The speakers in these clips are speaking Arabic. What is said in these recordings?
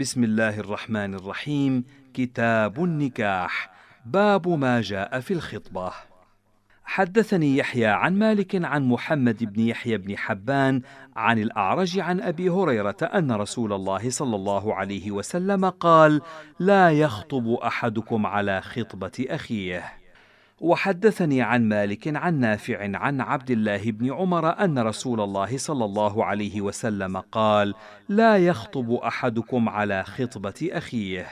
بسم الله الرحمن الرحيم. كتاب النكاح. باب ما جاء في الخطبة. حدثني يحيى عن مالك عن محمد بن يحيى بن حبان عن الأعرج عن أبي هريرة أن رسول الله صلى الله عليه وسلم قال لا يخطب أحدكم على خطبة أخيه. وحدثني عن مالك عن نافع عن عبد الله بن عمر أن رسول الله صلى الله عليه وسلم قال لا يخطب أحدكم على خطبة أخيه.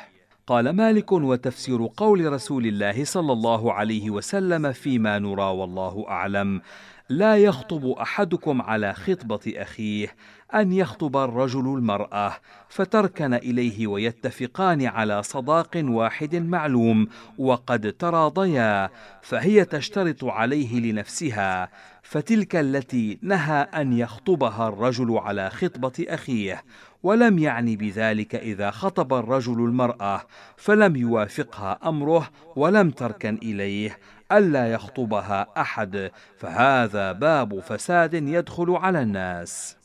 قال مالك وتفسير قول رسول الله صلى الله عليه وسلم فيما نرى والله أعلم لا يخطب أحدكم على خطبة أخيه أن يخطب الرجل المرأة فتركن إليه ويتفقان على صداق واحد معلوم وقد تراضيا فهي تشترط عليه لنفسها فتلك التي نهى أن يخطبها الرجل على خطبة أخيه ولم يعني بذلك إذا خطب الرجل المرأة فلم يوافقها أمره ولم تركن إليه ألا يخطبها أحد فهذا باب فساد يدخل على الناس.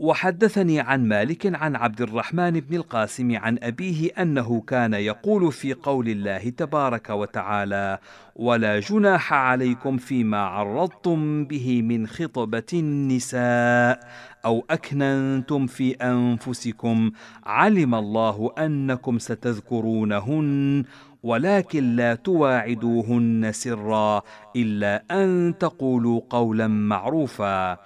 وحدثني عن مالك عن عبد الرحمن بن القاسم عن أبيه أنه كان يقول في قول الله تبارك وتعالى ولا جناح عليكم فيما عرضتم به من خطبة النساء أو أكننتم في أنفسكم علم الله أنكم ستذكرونهن ولكن لا تواعدوهن سرا إلا أن تقولوا قولا معروفا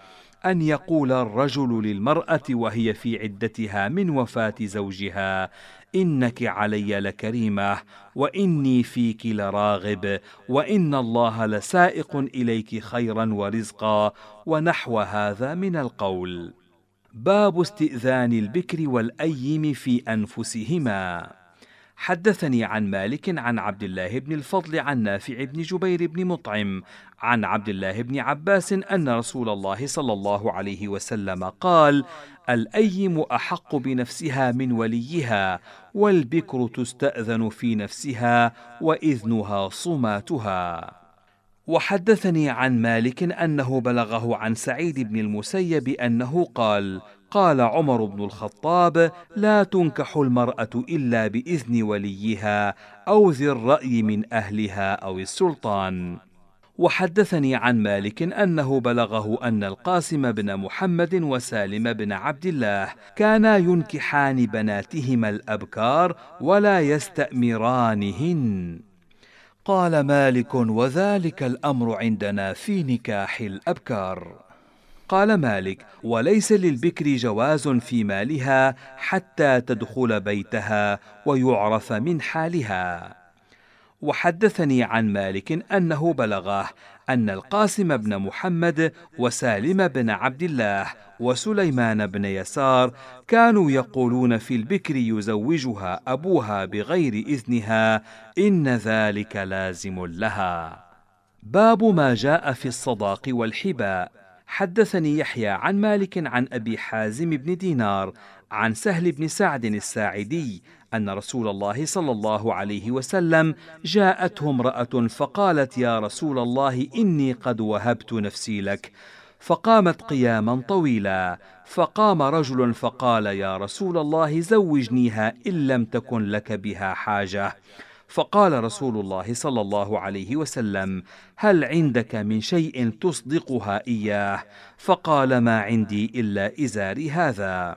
أن يقول الرجل للمرأة وهي في عدتها من وفاة زوجها إنك علي لكريمة وإني فيك لراغب وإن الله لسائق إليك خيرا ورزقا ونحو هذا من القول. باب استئذان البكر والأيم في أنفسهما. حدثني عن مالك عن عبد الله بن الفضل عن نافع بن جبير بن مطعم عن عبد الله بن عباس أن رسول الله صلى الله عليه وسلم قال الأيم أحق بنفسها من وليها والبكر تستأذن في نفسها وإذنها صماتها. وحدثني عن مالك أنه بلغه عن سعيد بن المسيب أنه قال قال عمر بن الخطاب لا تنكح المرأة إلا بإذن وليها أو ذي الرأي من أهلها أو السلطان. وحدثني عن مالك أنه بلغه أن القاسم بن محمد وسالم بن عبد الله كانا ينكحان بناتهما الأبكار ولا يستأمرانهن. قال مالك وذلك الأمر عندنا في نكاح الأبكار. قال مالك وليس للبكر جواز في مالها حتى تدخل بيتها ويعرف من حالها. وحدثني عن مالك أنه بلغه أن القاسم بن محمد وسالم بن عبد الله وسليمان بن يسار كانوا يقولون في البكر يزوجها أبوها بغير إذنها إن ذلك لازم لها. باب ما جاء في الصداق والحباء. حدثني يحيى عن مالك عن أبي حازم بن دينار عن سهل بن سعد الساعدي أن رسول الله صلى الله عليه وسلم جاءته امرأة فقالت يا رسول الله إني قد وهبت نفسي لك. فقامت قياما طويلا فقام رجل فقال يا رسول الله زوجنيها إن لم تكن لك بها حاجة. فقال رسول الله صلى الله عليه وسلم هل عندك من شيء تصدقها إياه؟ فقال ما عندي إلا إزاري هذا.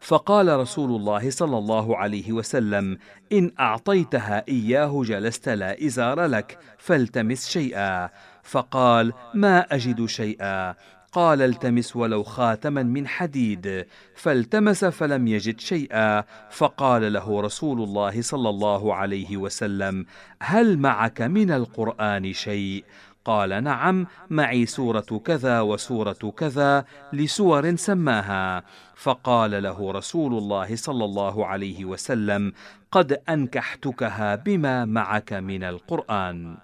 فقال رسول الله صلى الله عليه وسلم إن أعطيتها إياه جلست لا إزار لك فالتمس شيئا. فقال ما أجد شيئا. قال التمس ولو خاتما من حديد فالتمس فلم يجد شيئا فقال له رسول الله صلى الله عليه وسلم هل معك من القرآن شيء؟ قال نعم معي سورة كذا وسورة كذا لسور سماها. فقال له رسول الله صلى الله عليه وسلم قد أنكحتكها بما معك من القرآن.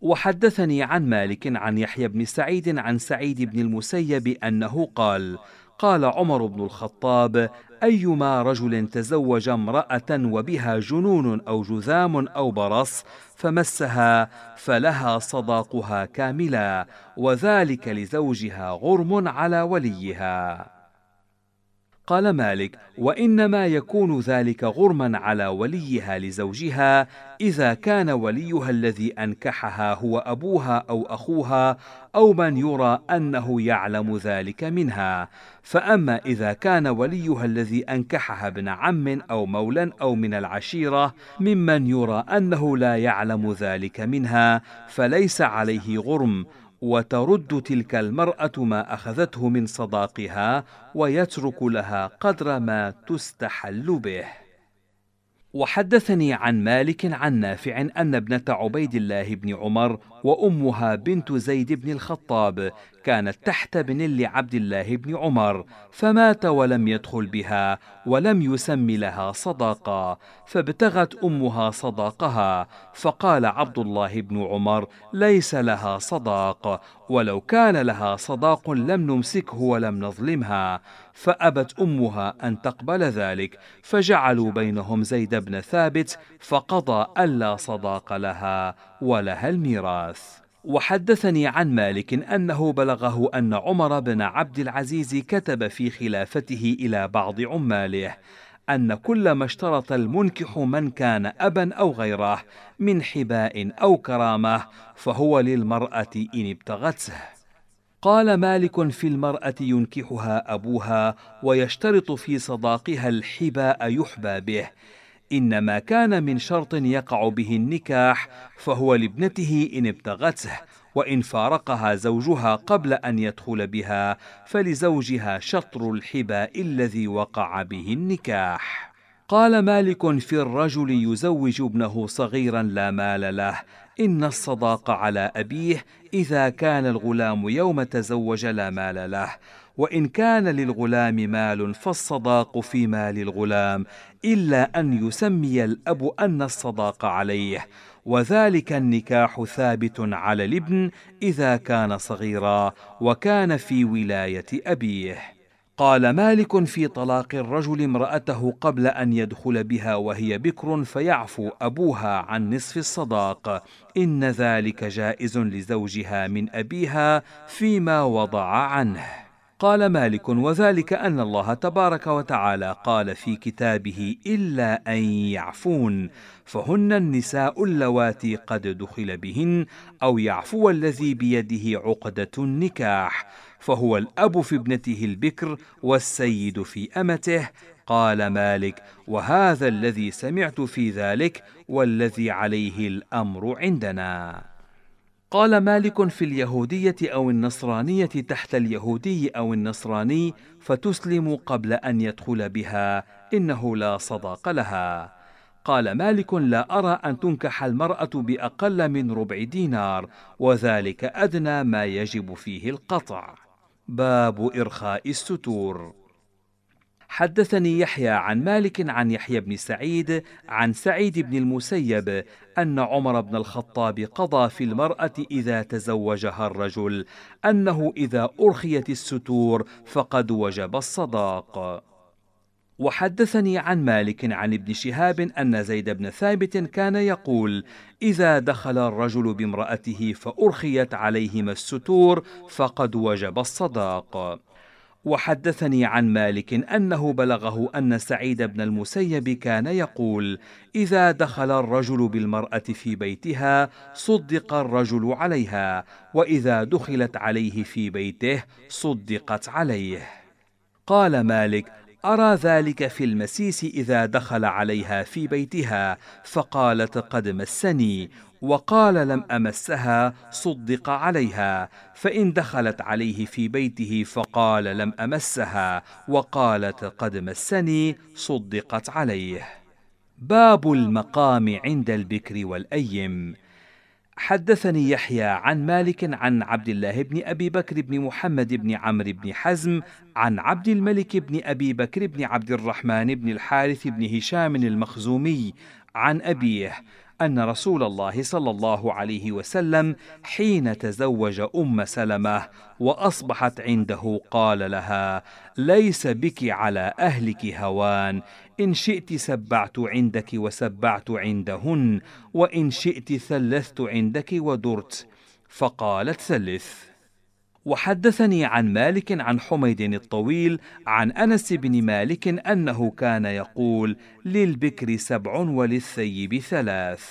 وحدثني عن مالك عن يحيى بن سعيد عن سعيد بن المسيب أنه قال قال عمر بن الخطاب أيما رجل تزوج امرأة وبها جنون أو جذام أو برص فمسها فلها صداقها كاملا وذلك لزوجها غرم على وليها. قال مالك وإنما يكون ذلك غرما على وليها لزوجها إذا كان وليها الذي أنكحها هو أبوها أو أخوها أو من يرى أنه يعلم ذلك منها. فأما إذا كان وليها الذي أنكحها ابن عم أو مولا أو من العشيرة ممن يرى أنه لا يعلم ذلك منها فليس عليه غرم. وترد تلك المرأة ما أخذته من صداقها ويترك لها قدر ما تستحل به. وحدثني عن مالك عن نافع أن ابنة عبيد الله بن عمر وأمها بنت زيد بن الخطاب كانت تحت ابن لعبد الله بن عمر فمات ولم يدخل بها ولم يسم لها صداقا فابتغت أمها صداقها فقال عبد الله بن عمر ليس لها صداق ولو كان لها صداق لم نمسكه ولم نظلمها فأبت أمها أن تقبل ذلك فجعلوا بينهم زيد بن ثابت فقضى ألا صداق لها ولها الميراث. وحدثني عن مالك أنه بلغه أن عمر بن عبد العزيز كتب في خلافته إلى بعض عماله أن كل ما اشترط المنكح من كان أبا أو غيره من حباء أو كرامة فهو للمرأة إن ابتغته. قال مالك في المرأة ينكحها أبوها ويشترط في صداقها الحباء يحبى به إنما كان من شرط يقع به النكاح فهو لابنته إن ابتغته وإن فارقها زوجها قبل أن يدخل بها فلزوجها شطر الحباء الذي وقع به النكاح. قال مالك في الرجل يزوج ابنه صغيرا لا مال له إن الصداق على أبيه إذا كان الغلام يوم تزوج لا مال له. وإن كان للغلام مال فالصداق في مال الغلام إلا أن يسمي الأب أن الصداق عليه. وذلك النكاح ثابت على الابن إذا كان صغيرا وكان في ولاية أبيه. قال مالك في طلاق الرجل امرأته قبل أن يدخل بها وهي بكر فيعفو أبوها عن نصف الصداق. إن ذلك جائز لزوجها من أبيها فيما وضع عنه. قال مالك وذلك أن الله تبارك وتعالى قال في كتابه إلا أن يعفون فهن النساء اللواتي قد دخل بهن أو يعفو الذي بيده عقدة النكاح فهو الأب في ابنته البكر والسيد في أمته قال مالك وهذا الذي سمعت في ذلك والذي عليه الأمر عندنا. قال مالك في اليهودية أو النصرانية تحت اليهودي أو النصراني فتسلم قبل أن يدخل بها إنه لا صداق لها. قال مالك لا أرى أن تنكح المرأة بأقل من ربع دينار وذلك أدنى ما يجب فيه القطع. باب إرخاء الستور حدثني يحيى عن مالك عن يحيى بن سعيد عن سعيد بن المسيب أن عمر بن الخطاب قضى في المرأة إذا تزوجها الرجل أنه إذا أرخيت الستور فقد وجب الصداق. وحدثني عن مالك عن ابن شهاب أن زيد بن ثابت كان يقول إذا دخل الرجل بامرأته فأرخيت عليهما الستور فقد وجب الصداق. وحدثني عن مالك أنه بلغه أن سعيد بن المسيب كان يقول إذا دخل الرجل بالمرأة في بيتها صدق الرجل عليها وإذا دخلت عليه في بيته صدقت عليه. قال مالك أرى ذلك في المسيس إذا دخل عليها في بيتها فقالت قد مسني وقال لم أمسها صدق عليها فإن دخلت عليه في بيته فقال لم أمسها وقالت قد مسني صدقت عليه. باب المقام عند البكر والأيم. حدثني يحيى عن مالك عن عبد الله بن أبي بكر بن محمد بن عمرو بن حزم عن عبد الملك بن أبي بكر بن عبد الرحمن بن الحارث بن هشام المخزومي عن أبيه أن رسول الله صلى الله عليه وسلم حين تزوج أم سلمة وأصبحت عنده قال لها ليس بك على أهلك هوان إن شئت سبعت عندك وسبعت عندهن وإن شئت ثلثت عندك ودرت. فقالت ثلث. وحدثني عن مالك عن حميد الطويل عن أنس بن مالك أنه كان يقول للبكر سبع وللثيب ثلاث.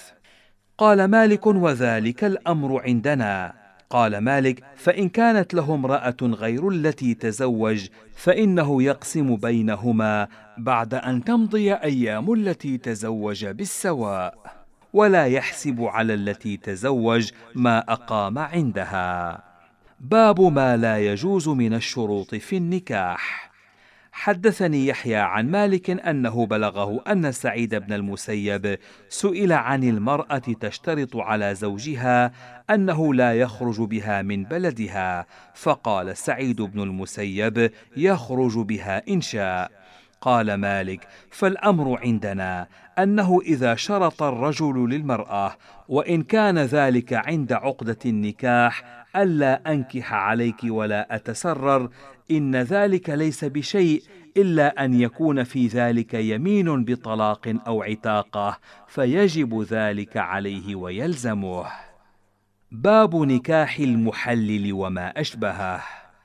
قال مالك وذلك الأمر عندنا. قال مالك فإن كانت له امرأة غير التي تزوج فإنه يقسم بينهما بعد أن تمضي أيام التي تزوج بالسواء ولا يحسب على التي تزوج ما أقام عندها. باب ما لا يجوز من الشروط في النكاح. حدثني يحيى عن مالك أنه بلغه أن سعيد بن المسيب سئل عن المرأة تشترط على زوجها أنه لا يخرج بها من بلدها فقال سعيد بن المسيب يخرج بها إن شاء. قال مالك فالأمر عندنا أنه إذا شرط الرجل للمرأة وإن كان ذلك عند عقدة النكاح ألا أنكح عليك ولا أتسرر إن ذلك ليس بشيء إلا أن يكون في ذلك يمين بطلاق أو عتاقة فيجب ذلك عليه ويلزمه. باب نكاح المحلل وما أشبهه.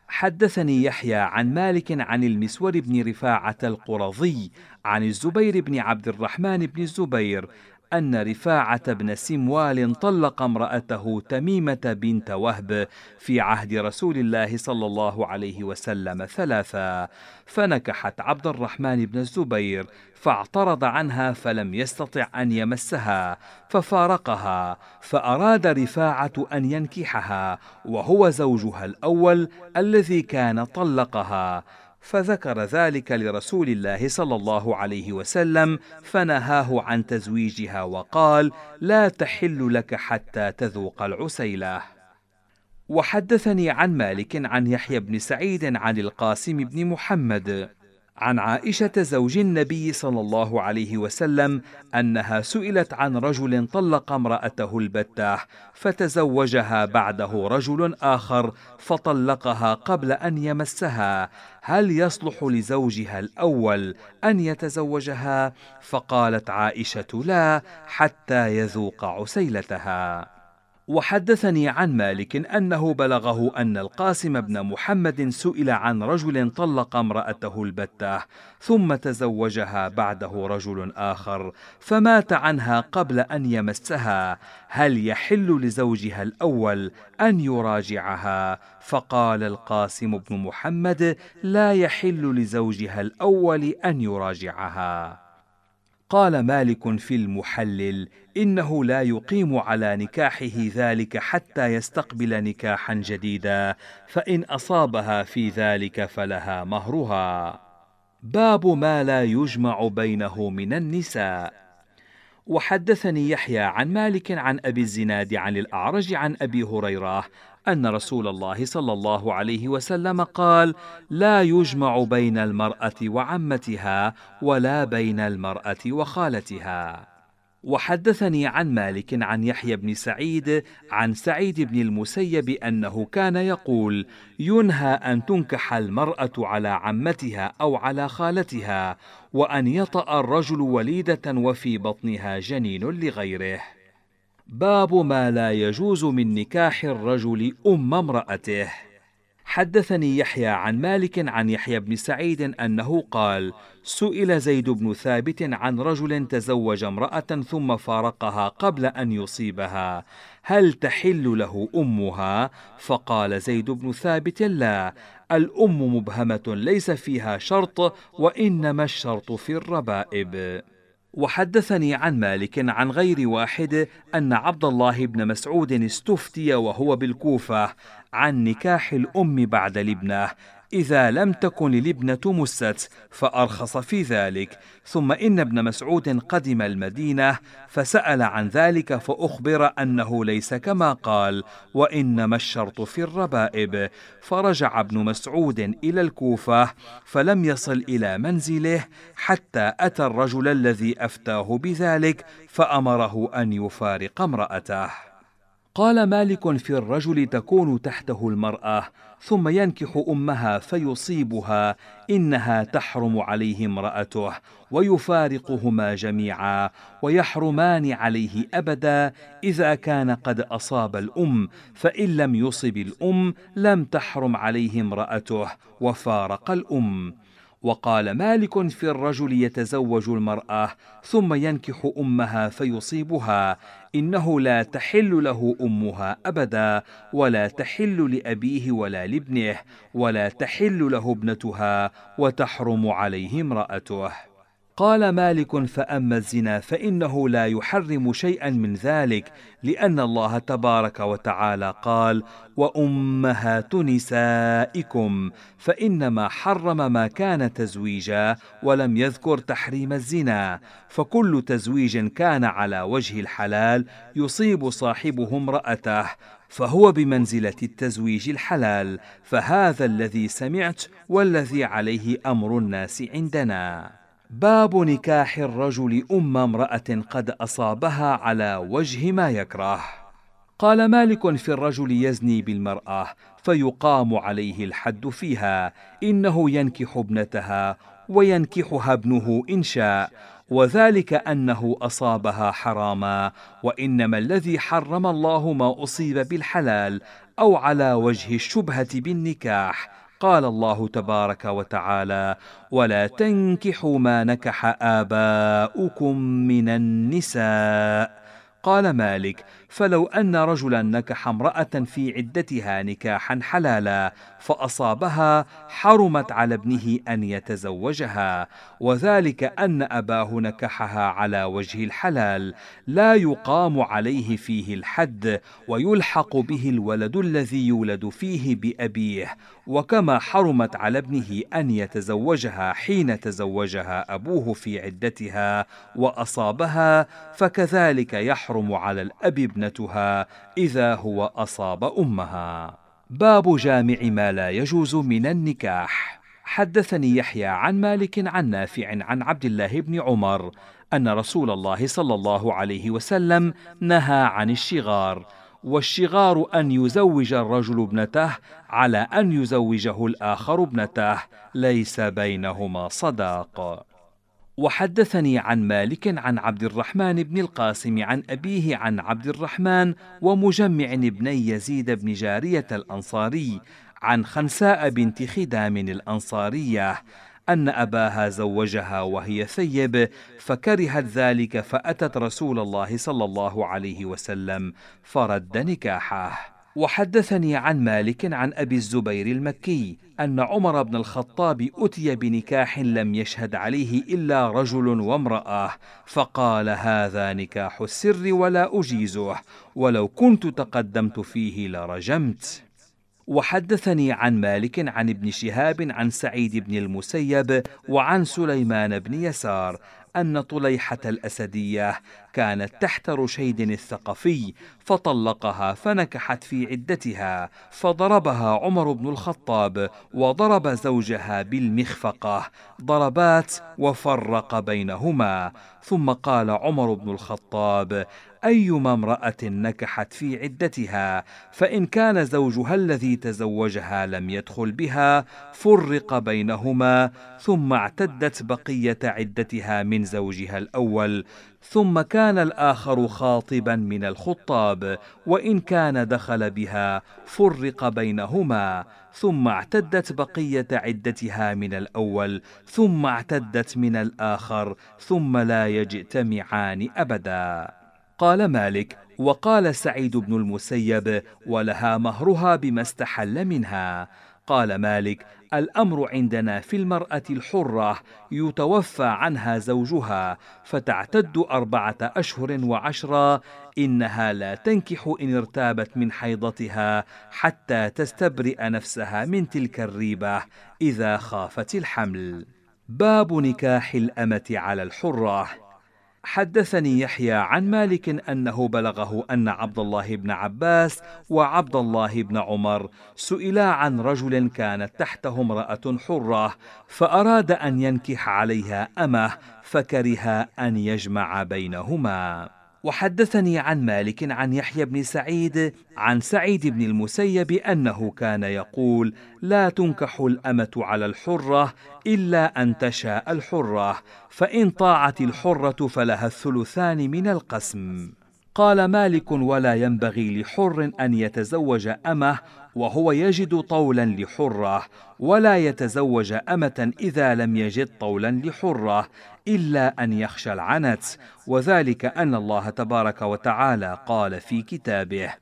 حدثني يحيى عن مالك عن المسور بن رفاعة القرظي عن الزبير بن عبد الرحمن بن الزبير أن رفاعة بن سموال طلق امرأته تميمة بنت وهب في عهد رسول الله صلى الله عليه وسلم ثلاثا فنكحت عبد الرحمن بن الزبير فاعترض عنها فلم يستطع أن يمسها ففارقها فأراد رفاعة أن ينكحها وهو زوجها الأول الذي كان طلقها. فذكر ذلك لرسول الله صلى الله عليه وسلم فنهاه عن تزويجها وقال لا تحل لك حتى تذوق العسيلة. وحدثني عن مالك عن يحيى بن سعيد عن القاسم بن محمد. عن عائشة زوج النبي صلى الله عليه وسلم أنها سئلت عن رجل طلق امرأته البتاح فتزوجها بعده رجل آخر فطلقها قبل أن يمسها. هل يصلح لزوجها الأول أن يتزوجها؟ فقالت عائشة لا حتى يذوق عسيلتها. وحدثني عن مالك أنه بلغه أن القاسم بن محمد سئل عن رجل طلق امرأته البتة ثم تزوجها بعده رجل آخر فمات عنها قبل أن يمسها. هل يحل لزوجها الأول أن يراجعها؟ فقال القاسم بن محمد لا يحل لزوجها الأول أن يراجعها. قال مالك في المحلل إنه لا يقيم على نكاحه ذلك حتى يستقبل نكاحا جديدا فإن أصابها في ذلك فلها مهرها. باب ما لا يجمع بينه من النساء. وحدثني يحيى عن مالك عن أبي الزناد عن الأعرج عن أبي هريرة أن رسول الله صلى الله عليه وسلم قال لا يجمع بين المرأة وعمتها ولا بين المرأة وخالتها. وحدثني عن مالك عن يحيى بن سعيد عن سعيد بن المسيب أنه كان يقول ينهى أن تنكح المرأة على عمتها أو على خالتها وأن يطأ الرجل وليدة وفي بطنها جنين لغيره. باب ما لا يجوز من نكاح الرجل أم امرأته. حدثني يحيى عن مالك عن يحيى بن سعيد أنه قال سئل زيد بن ثابت عن رجل تزوج امرأة ثم فارقها قبل أن يصيبها هل تحل له أمها؟ فقال زيد بن ثابت لا الأم مبهمة ليس فيها شرط وإنما الشرط في الربائب. وحدثني عن مالك عن غير واحد أن عبد الله بن مسعود استفتي وهو بالكوفة عن نكاح الأم بعد الابنه إذا لم تكن الابنة مست فأرخص في ذلك. ثم إن ابن مسعود قدم المدينة فسأل عن ذلك فأخبر أنه ليس كما قال وإنما الشرط في الربائب. فرجع ابن مسعود إلى الكوفة فلم يصل إلى منزله حتى أتى الرجل الذي أفتاه بذلك فأمره أن يفارق امرأته. قال مالك في الرجل تكون تحته المرأة ثم ينكح أمها فيصيبها إنها تحرم عليه امرأته ويفارقهما جميعا ويحرمان عليه أبدا إذا كان قد أصاب الأم فإن لم يصب الأم لم تحرم عليه امرأته وفارق الأم. وقال مالك في الرجل يتزوج المرأة ثم ينكح أمها فيصيبها. إنه لا تحل له أمها أبدا ولا تحل لأبيه ولا لابنه ولا تحل له ابنتها وتحرم عليه امرأته. قال مالك فأما الزنا فإنه لا يحرم شيئا من ذلك لأن الله تبارك وتعالى قال وأمهات نسائكم فإنما حرم ما كان تزويجا ولم يذكر تحريم الزنا. فكل تزويج كان على وجه الحلال يصيب صاحبه امرأته فهو بمنزلة التزويج الحلال. فهذا الذي سمعت والذي عليه أمر الناس عندنا. باب نكاح الرجل أم امرأة قد أصابها على وجه ما يكره. قال مالك في الرجل يزني بالمرأة فيقام عليه الحد فيها إنه ينكح ابنتها وينكحها ابنه إن شاء وذلك أنه أصابها حراما وإنما الذي حرم الله ما أصيب بالحلال أو على وجه الشبهة بالنكاح قال الله تبارك وتعالى ولا تنكحوا ما نكح آباؤكم من النساء. قال مالك فلو أن رجلا نكح امرأة في عدتها نكاحا حلالا فأصابها حرمت على ابنه أن يتزوجها. وذلك أن أباه نكحها على وجه الحلال لا يقام عليه فيه الحد ويلحق به الولد الذي يولد فيه بأبيه. وكما حرمت على ابنه أن يتزوجها حين تزوجها أبوه في عدتها وأصابها فكذلك يحرم على الأب ابنتها إذا هو أصاب أمها. باب جامع ما لا يجوز من النكاح. حدثني يحيى عن مالك عن نافع عن عبد الله بن عمر أن رسول الله صلى الله عليه وسلم نهى عن الشغار والشغار أن يزوج الرجل ابنته على أن يزوجه الآخر ابنته ليس بينهما صداق. وحدثني عن مالك عن عبد الرحمن بن القاسم عن أبيه عن عبد الرحمن ومجمع بن يزيد بن جارية الأنصاري عن خنساء بنت خدام الأنصارية أن أباها زوجها وهي ثيب فكرهت ذلك فأتت رسول الله صلى الله عليه وسلم فرد نكاحه. وحدثني عن مالك عن أبي الزبير المكي أن عمر بن الخطاب أتي بنكاح لم يشهد عليه إلا رجل وامرأة فقال هذا نكاح السر ولا أجيزه ولو كنت تقدمت فيه لرجمت. وحدثني عن مالك عن ابن شهاب عن سعيد بن المسيب وعن سليمان بن يسار أن طليحة الأسدية كانت تحت رشيد الثقفي فطلقها فنكحت في عدتها فضربها عمر بن الخطاب وضرب زوجها بالمخفقة ضربات وفرق بينهما ثم قال عمر بن الخطاب أيما امرأة نكحت في عدتها فإن كان زوجها الذي تزوجها لم يدخل بها فرق بينهما ثم اعتدت بقية عدتها من زوجها الأول ثم كان الآخر خاطبا من الخطاب وإن كان دخل بها فرق بينهما ثم اعتدت بقية عدتها من الأول ثم اعتدت من الآخر ثم لا يجتمعان أبدا. قال مالك وقال سعيد بن المسيب ولها مهرها بما استحل منها. قال مالك الأمر عندنا في المرأة الحرة يتوفى عنها زوجها فتعتد أربعة أشهر وعشرا إنها لا تنكح إن ارتابت من حيضتها حتى تستبرئ نفسها من تلك الريبة إذا خافت الحمل. باب نكاح الأمة على الحرة. حدثني يحيى عن مالك أنه بلغه أن عبد الله بن عباس وعبد الله بن عمر سئلا عن رجل كانت تحته امرأة حرة فأراد أن ينكح عليها أمه فكره أن يجمع بينهما. وحدثني عن مالك عن يحيى بن سعيد عن سعيد بن المسيب أنه كان يقول لا تنكح الأمة على الحرة إلا أن تشاء الحرة فإن طاعت الحرة فلها الثلثان من القسم. قال مالك ولا ينبغي لحر أن يتزوج أمة وهو يجد طولا لحرة ولا يتزوج أمة إذا لم يجد طولا لحرة إلا أن يخشى العنت وذلك أن الله تبارك وتعالى قال في كتابه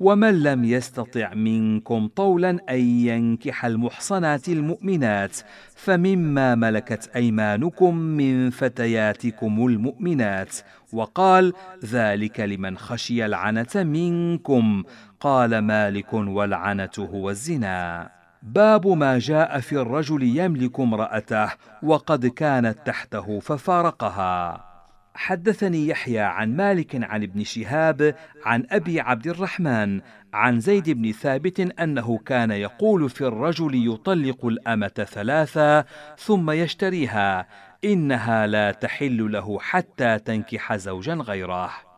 ومن لم يستطع منكم طولا أن ينكح المحصنات المؤمنات فمما ملكت أيمانكم من فتياتكم المؤمنات. وقال ذلك لمن خشي العنة منكم. قال مالك والعنة هو الزنا. باب ما جاء في الرجل يملك امرأته وقد كانت تحته ففارقها. حدثني يحيى عن مالك عن ابن شهاب عن أبي عبد الرحمن عن زيد بن ثابت أنه كان يقول في الرجل يطلق الأمة ثلاثا ثم يشتريها إنها لا تحل له حتى تنكح زوجا غيره.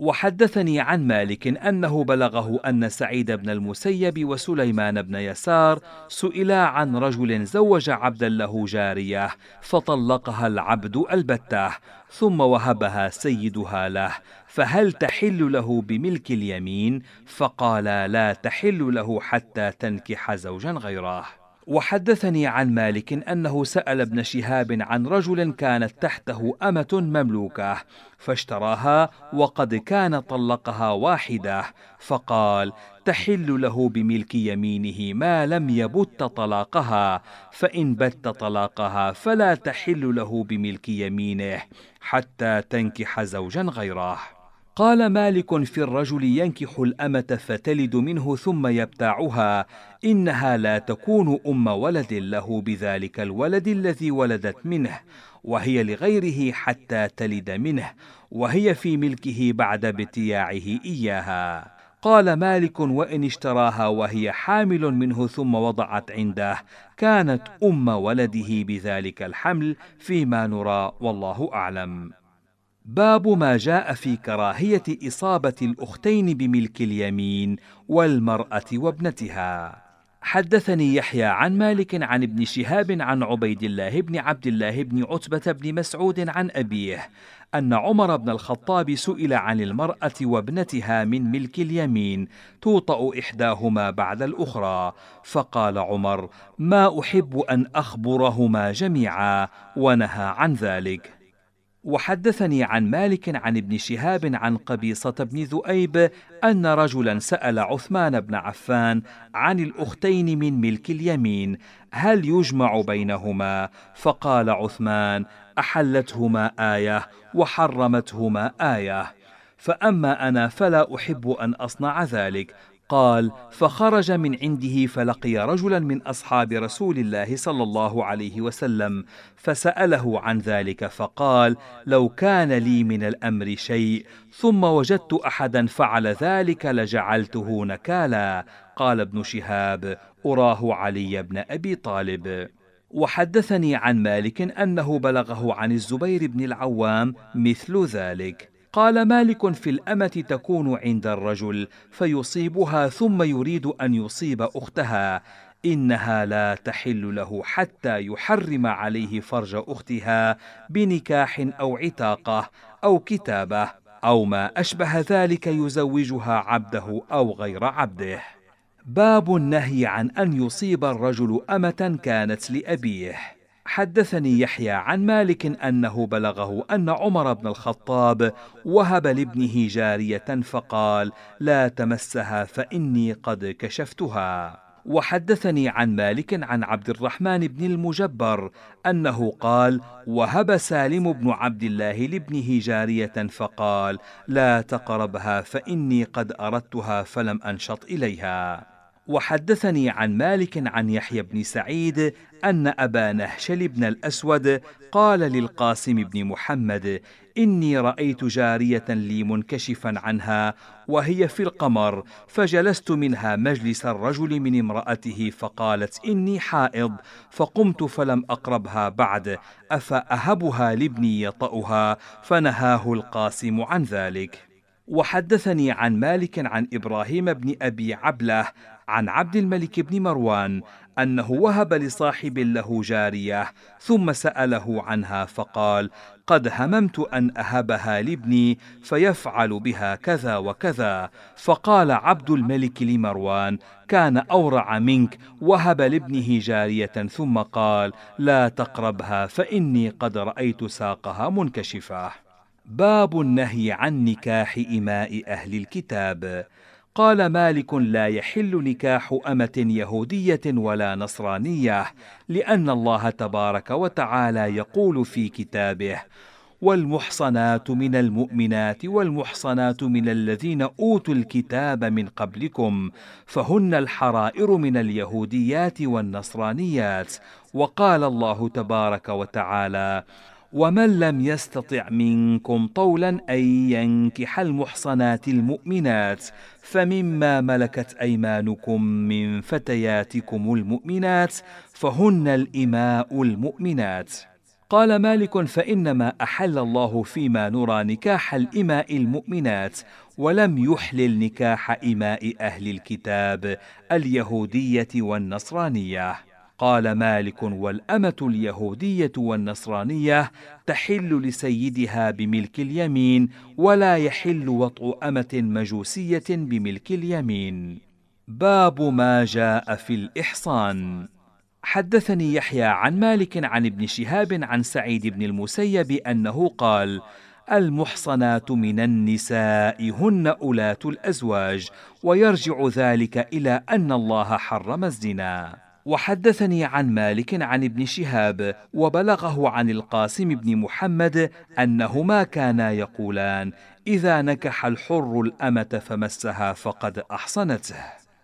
وحدثني عن مالك أنه بلغه أن سعيد بن المسيب وسليمان بن يسار سئلا عن رجل زوج عبدا له جارية فطلقها العبد البتة ثم وهبها سيدها له فهل تحل له بملك اليمين؟ فقال لا تحل له حتى تنكح زوجا غيره. وحدثني عن مالك أنه سأل ابن شهاب عن رجل كانت تحته أمة مملوكة فاشتراها وقد كان طلقها واحدة فقال تحل له بملك يمينه ما لم يبت طلاقها فإن بت طلاقها فلا تحل له بملك يمينه حتى تنكح زوجا غيره. قال مالك في الرجل ينكح الأمة فتلد منه ثم يبتاعها إنها لا تكون أم ولد له بذلك الولد الذي ولدت منه وهي لغيره حتى تلد منه وهي في ملكه بعد ابتياعه إياها. قال مالك وإن اشتراها وهي حامل منه ثم وضعت عنده كانت أم ولده بذلك الحمل فيما نرى والله أعلم. باب ما جاء في كراهية إصابة الأختين بملك اليمين والمرأة وابنتها. حدثني يحيى عن مالك عن ابن شهاب عن عبيد الله بن عبد الله بن عتبة بن مسعود عن أبيه أن عمر بن الخطاب سئل عن المرأة وابنتها من ملك اليمين توطأ إحداهما بعد الأخرى. فقال عمر ما أحب أن أخبرهما جميعا. ونهى عن ذلك. وحدثني عن مالك عن ابن شهاب عن قبيصة بن ذؤيب أن رجلا سأل عثمان بن عفان عن الأختين من ملك اليمين هل يجمع بينهما؟ فقال عثمان أحلتهما آية وحرمتهما آية فأما أنا فلا أحب أن أصنع ذلك قال فخرج من عنده فلقي رجلا من أصحاب رسول الله صلى الله عليه وسلم فسأله عن ذلك فقال لو كان لي من الأمر شيء ثم وجدت احدا فعل ذلك لجعلته نكالا. قال ابن شهاب أراه علي بن أبي طالب. وحدثني عن مالك أنه بلغه عن الزبير بن العوام مثل ذلك. قال مالك في الأمة تكون عند الرجل فيصيبها ثم يريد أن يصيب أختها إنها لا تحل له حتى يحرم عليه فرج أختها بنكاح أو عتاقة أو كتابة أو ما أشبه ذلك يزوجها عبده أو غير عبده. باب النهي عن أن يصيب الرجل أمة كانت لأبيه. حدثني يحيى عن مالك أنه بلغه أن عمر بن الخطاب وهب لابنه جارية فقال لا تمسها فإني قد كشفتها. وحدثني عن مالك عن عبد الرحمن بن المجبر أنه قال وهب سالم بن عبد الله لابنه جارية فقال لا تقربها فإني قد أردتها فلم أنشط إليها. وحدثني عن مالك عن يحيى بن سعيد أن أبا نهشل بن الأسود قال للقاسم بن محمد إني رأيت جارية لي منكشفا عنها وهي في القمر فجلست منها مجلس الرجل من امرأته فقالت إني حائض فقمت فلم أقربها بعد أفأهبها لابني يطأها؟ فنهاه القاسم عن ذلك. وحدثني عن مالك عن إبراهيم بن أبي عبلة عن عبد الملك بن مروان أنه وهب لصاحب له جارية ثم سأله عنها فقال قد هممت أن أهبها لابني فيفعل بها كذا وكذا فقال عبد الملك لمروان كان أورع منك وهب لابنه جارية ثم قال لا تقربها فإني قد رأيت ساقها منكشفة باب النهي عن نكاح إماء أهل الكتاب. قال مالك لا يحل نكاح أمة يهودية ولا نصرانية لأن الله تبارك وتعالى يقول في كتابه والمحصنات من المؤمنات والمحصنات من الذين أوتوا الكتاب من قبلكم فهن الحرائر من اليهوديات والنصرانيات. وقال الله تبارك وتعالى ومن لم يستطع منكم طولا أن ينكح المحصنات المؤمنات فمما ملكت أيمانكم من فتياتكم المؤمنات فهن الإماء المؤمنات. قال مالك فإنما أحل الله فيما نرى نكاح الإماء المؤمنات ولم يحلل نكاح إماء أهل الكتاب اليهودية والنصرانية. قال مالك والأمة اليهودية والنصرانية تحل لسيدها بملك اليمين ولا يحل وطء أمة مجوسية بملك اليمين. باب ما جاء في الإحصان. حدثني يحيى عن مالك عن ابن شهاب عن سعيد بن المسيب أنه قال المحصنات من النساء هن أولاة الأزواج ويرجع ذلك إلى أن الله حرم الزنا. وحدثني عن مالك عن ابن شهاب وبلغه عن القاسم بن محمد أنهما كانا يقولان إذا نكح الحر الأمة فمسها فقد أحصنته.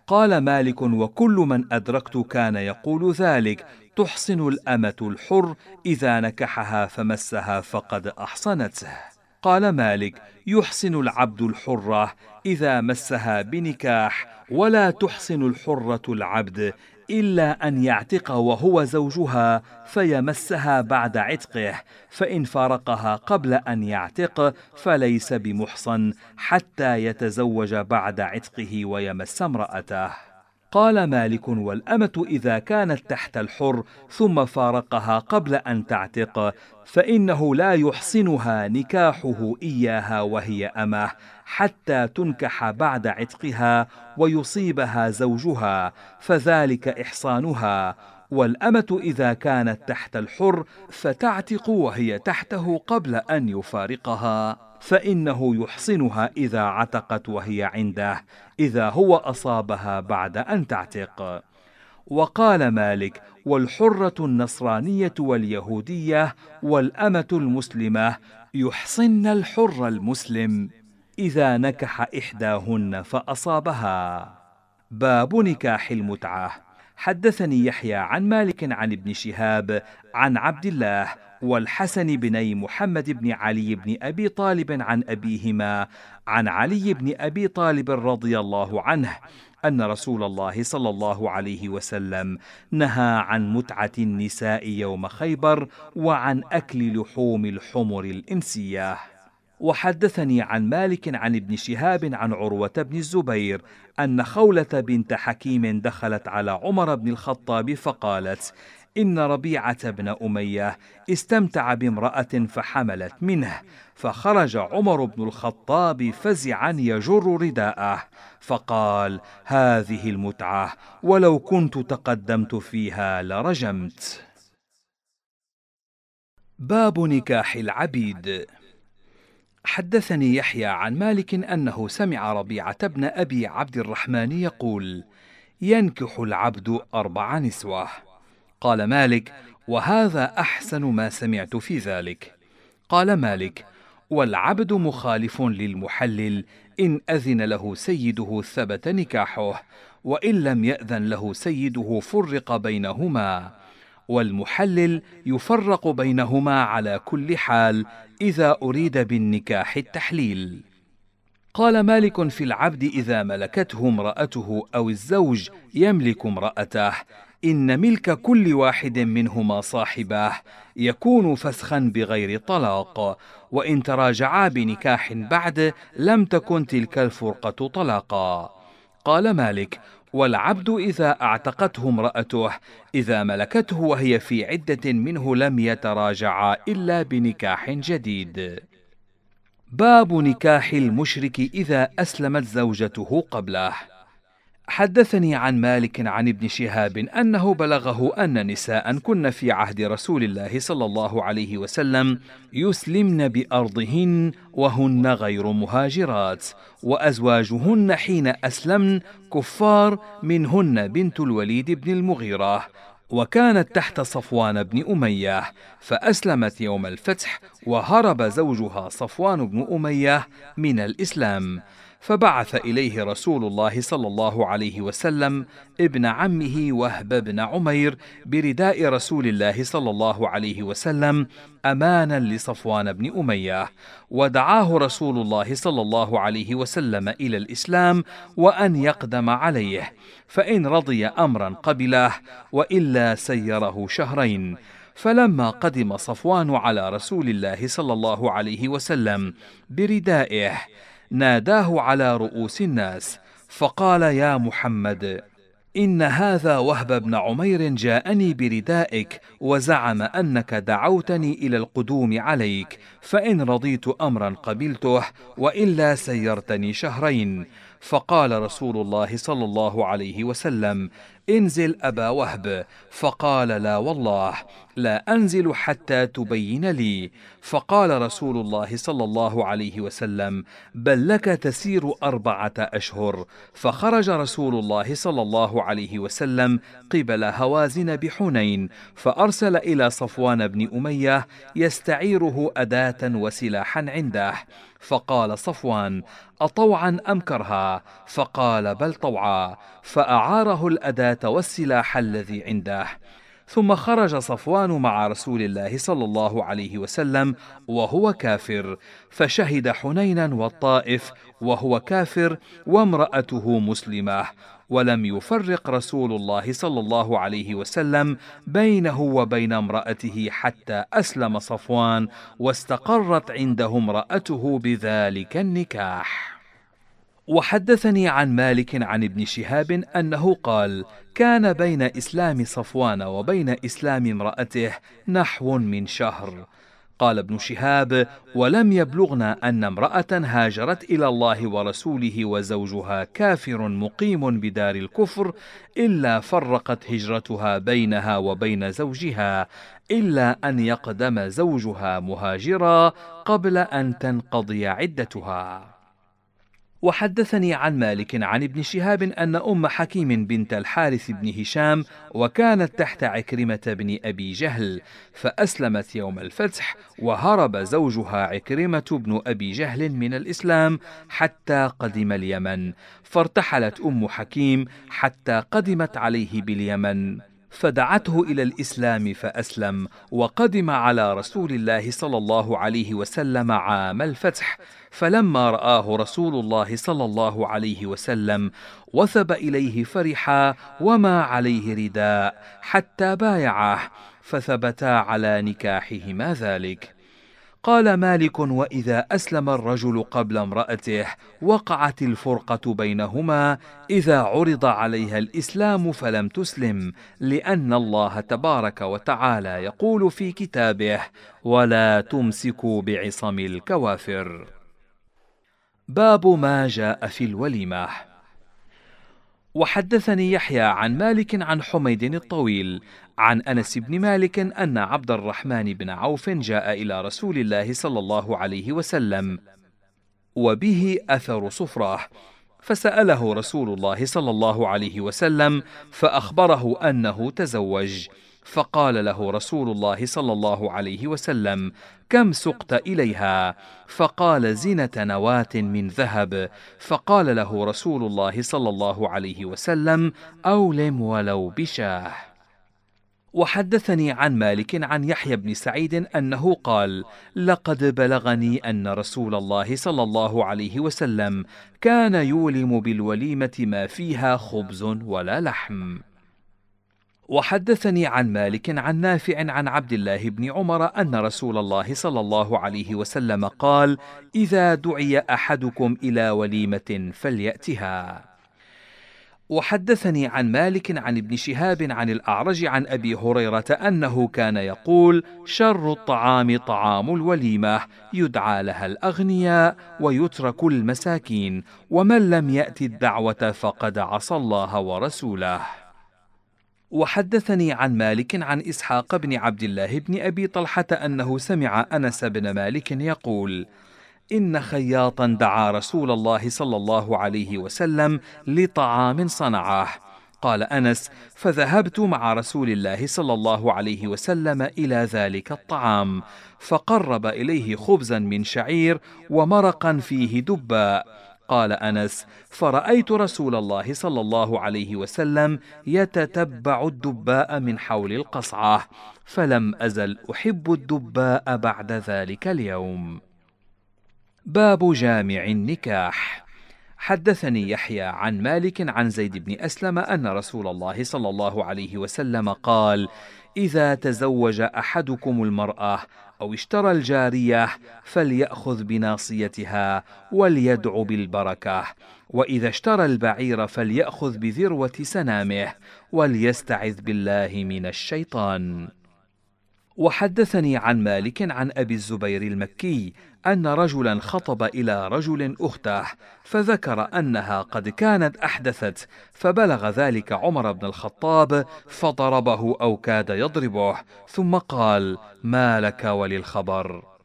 قال مالك وكل من أدركت كان يقول ذلك تحصن الأمة الحر إذا نكحها فمسها فقد أحصنته. قال مالك يحصن العبد الحرة إذا مسها بنكاح ولا تحصن الحرة العبد إلا أن يعتق وهو زوجها فيمسها بعد عتقه فإن فارقها قبل أن يعتق فليس بمحصن حتى يتزوج بعد عتقه ويمس امرأته. قال مالك والأمة إذا كانت تحت الحر ثم فارقها قبل أن تعتق فإنه لا يحصنها نكاحه إياها وهي أمة حتى تنكح بعد عتقها ويصيبها زوجها فذلك إحصانها. والأمة إذا كانت تحت الحر فتعتق وهي تحته قبل أن يفارقها. فإنه يحصنها إذا عتقت وهي عنده إذا هو أصابها بعد أن تعتق. وقال مالك والحرة النصرانية واليهودية والأمة المسلمة يحصن الحر المسلم إذا نكح إحداهن فأصابها. باب نكاح المتعة. حدثني يحيى عن مالك عن ابن شهاب عن عبد الله والحسن بني محمد بن علي بن أبي طالب عن أبيهما عن علي بن أبي طالب رضي الله عنه أن رسول الله صلى الله عليه وسلم نهى عن متعة النساء يوم خيبر وعن أكل لحوم الحمر الإنسية. وحدثني عن مالك عن ابن شهاب عن عروة بن الزبير أن خولة بنت حكيم دخلت على عمر بن الخطاب فقالت إن ربيعة بن أمية استمتع بامرأة فحملت منه فخرج عمر بن الخطاب فزعا يجر رداءه فقال هذه المتعة ولو كنت تقدمت فيها لرجمت. باب نكاح العبيد. حدثني يحيى عن مالك أنه سمع ربيعة بن أبي عبد الرحمن يقول ينكح العبد أربع نسوة. قال مالك وهذا أحسن ما سمعت في ذلك. قال مالك والعبد مخالف للمحلل إن أذن له سيده ثبت نكاحه وإن لم يأذن له سيده فرق بينهما والمحلل يفرق بينهما على كل حال إذا أريد بالنكاح التحليل. قال مالك في العبد إذا ملكته امرأته أو الزوج يملك امرأته إن ملك كل واحد منهما صاحباه يكون فسخا بغير طلاق وإن تراجعا بنكاح بعد لم تكن تلك الفرقة طلاقا. قال مالك والعبد إذا أعتقته امرأته إذا ملكته وهي في عدة منه لم يتراجعا إلا بنكاح جديد. باب نكاح المشرك إذا أسلمت زوجته قبله. حدثني عن مالك عن ابن شهاب أنه بلغه أن نساء كن في عهد رسول الله صلى الله عليه وسلم يسلمن بأرضهن وهن غير مهاجرات وأزواجهن حين أسلمن كفار منهن بنت الوليد بن المغيرة وكانت تحت صفوان بن أمية فأسلمت يوم الفتح وهرب زوجها صفوان بن أمية من الإسلام. فبعث إليه رسول الله صلى الله عليه وسلم ابن عمه وهب بن عمير برداء رسول الله صلى الله عليه وسلم أمانا لصفوان بن أمية ودعاه رسول الله صلى الله عليه وسلم إلى الإسلام وأن يقدم عليه فإن رضي امرا قبله وإلا سيره شهرين. فلما قدم صفوان على رسول الله صلى الله عليه وسلم بردائه ناداه على رؤوس الناس فقال يا محمد إن هذا وهب بن عمير جاءني بردائك وزعم أنك دعوتني إلى القدوم عليك فإن رضيت امرا قبلته وإلا سيرتني شهرين. فقال رسول الله صلى الله عليه وسلم انزل أبا وهب. فقال لا والله لا أنزل حتى تبين لي. فقال رسول الله صلى الله عليه وسلم بل لك تسير أربعة أشهر. فخرج رسول الله صلى الله عليه وسلم قبل هوازن بحنين فأرسل إلى صفوان بن أمية يستعيره أداة وسلاحا عنده. فقال صفوان اطوعا أم كرها؟ فقال بل طوعا. فأعاره والسلاح الذي عنده. ثم خرج صفوان مع رسول الله صلى الله عليه وسلم وهو كافر. فشهد حنينا والطائف وهو كافر وامرأته مسلمة. ولم يفرق رسول الله صلى الله عليه وسلم بينه وبين امرأته حتى أسلم صفوان واستقرت عنده امرأته بذلك النكاح. وحدثني عن مالك عن ابن شهاب أنه قال كان بين إسلام صفوان وبين إسلام امرأته نحو من شهر. قال ابن شهاب ولم يبلغنا أن امرأة هاجرت إلى الله ورسوله وزوجها كافر مقيم بدار الكفر إلا فرقت هجرتها بينها وبين زوجها إلا أن يقدم زوجها مهاجرا قبل أن تنقضي عدتها. وحدثني عن مالك عن ابن شهاب أن أم حكيم بنت الحارث بن هشام وكانت تحت عكرمة بن أبي جهل فأسلمت يوم الفتح وهرب زوجها عكرمة بن أبي جهل من الإسلام حتى قدم اليمن فارتحلت أم حكيم حتى قدمت عليه باليمن فدعته إلى الإسلام فأسلم وقدم على رسول الله صلى الله عليه وسلم عام الفتح فلما رآه رسول الله صلى الله عليه وسلم وثب إليه فرحا وما عليه رداء حتى بايعه فثبتا على نكاحهما ذلك. قال مالك وإذا أسلم الرجل قبل امرأته وقعت الفرقة بينهما إذا عرض عليها الإسلام فلم تسلم لأن الله تبارك وتعالى يقول في كتابه ولا تمسكوا بعصم الكوافر باب ما جاء في الوليمة. وحدثني يحيى عن مالك عن حميد الطويل عن أنس بن مالك أن عبد الرحمن بن عوف جاء إلى رسول الله صلى الله عليه وسلم وبه أثر صفره فسأله رسول الله صلى الله عليه وسلم فأخبره أنه تزوج. فقال له رسول الله صلى الله عليه وسلم كم سقت إليها؟ فقال زنة نواة من ذهب. فقال له رسول الله صلى الله عليه وسلم أولم ولو بشاه. وحدثني عن مالك عن يحيى بن سعيد أنه قال لقد بلغني أن رسول الله صلى الله عليه وسلم كان يولم بالوليمة ما فيها خبز ولا لحم. وحدثني عن مالك عن نافع عن عبد الله بن عمر أن رسول الله صلى الله عليه وسلم قال إذا دعي أحدكم إلى وليمة فليأتها. وحدثني عن مالك عن ابن شهاب عن الأعرج عن أبي هريرة أنه كان يقول شر الطعام طعام الوليمة يدعى لها الأغنياء ويترك المساكين ومن لم يأت الدعوة فقد عصى الله ورسوله. وحدثني عن مالك عن إسحاق بن عبد الله بن أبي طلحة أنه سمع أنس بن مالك يقول إن خياطا دعا رسول الله صلى الله عليه وسلم لطعام صنعه قال أنس فذهبت مع رسول الله صلى الله عليه وسلم إلى ذلك الطعام فقرب إليه خبزا من شعير ومرقا فيه دباء. قال أنس فرأيت رسول الله صلى الله عليه وسلم يتتبع الدباء من حول القصعة فلم أزل أحب الدباء بعد ذلك اليوم. باب جامع النكاح. حدثني يحيى عن مالك عن زيد بن أسلم أن رسول الله صلى الله عليه وسلم قال إذا تزوج أحدكم المرأة أو اشترى الجارية فليأخذ بناصيتها وليدع بالبركة. وإذا اشترى البعير فليأخذ بذروة سنامه وليستعذ بالله من الشيطان. وحدثني عن مالك عن أبي الزبير المكي أن رجلا خطب إلى رجل اخته فذكر أنها قد كانت أحدثت فبلغ ذلك عمر بن الخطاب فضربه أو كاد يضربه ثم قال ما لك وللخبر؟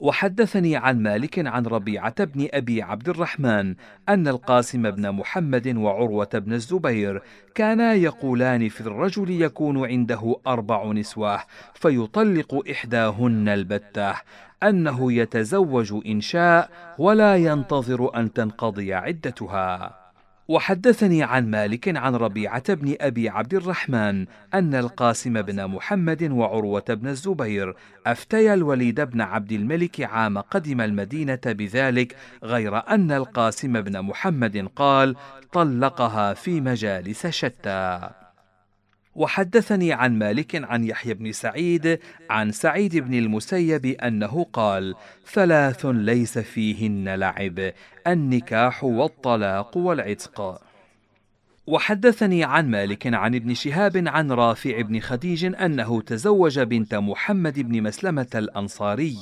وحدثني عن مالك عن ربيعة بن أبي عبد الرحمن أن القاسم بن محمد وعروة بن الزبير كانا يقولان في الرجل يكون عنده أربع نسوة فيطلق إحداهن البتة. أنه يتزوج إن شاء ولا ينتظر أن تنقضي عدتها. وحدثني عن مالك عن ربيعة بن أبي عبد الرحمن أن القاسم بن محمد وعروة بن الزبير أفتيا الوليد بن عبد الملك عام قدم المدينة بذلك غير أن القاسم بن محمد قال طلقها في مجالس شتى. وحدثني عن مالك عن يحيى بن سعيد عن سعيد بن المسيب أنه قال ثلاث ليس فيهن لعب النكاح والطلاق والعتق. وحدثني عن مالك عن ابن شهاب عن رافع بن خديج أنه تزوج بنت محمد بن مسلمة الأنصاري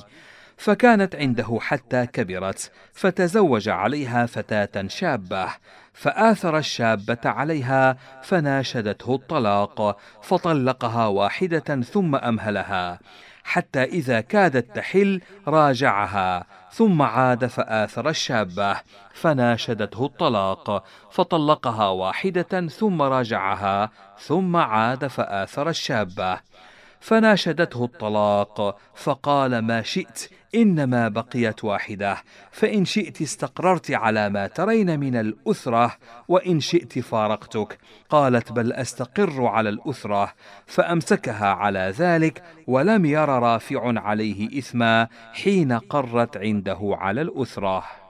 فكانت عنده حتى كبرت فتزوج عليها فتاة شابة. فآثر الشابة عليها فناشدته الطلاق فطلقها واحدة ثم أمهلها حتى إذا كادت تحل راجعها ثم عاد فآثر الشابة فناشدته الطلاق فطلقها واحدة ثم راجعها ثم عاد فآثر الشابة. فناشدته الطلاق فقال ما شئت إنما بقيت واحدة فإن شئت استقررت على ما ترين من الأثرة وإن شئت فارقتك. قالت بل أستقر على الأثرة فأمسكها على ذلك ولم ير رافع عليه إثما حين قرت عنده على الأثرة.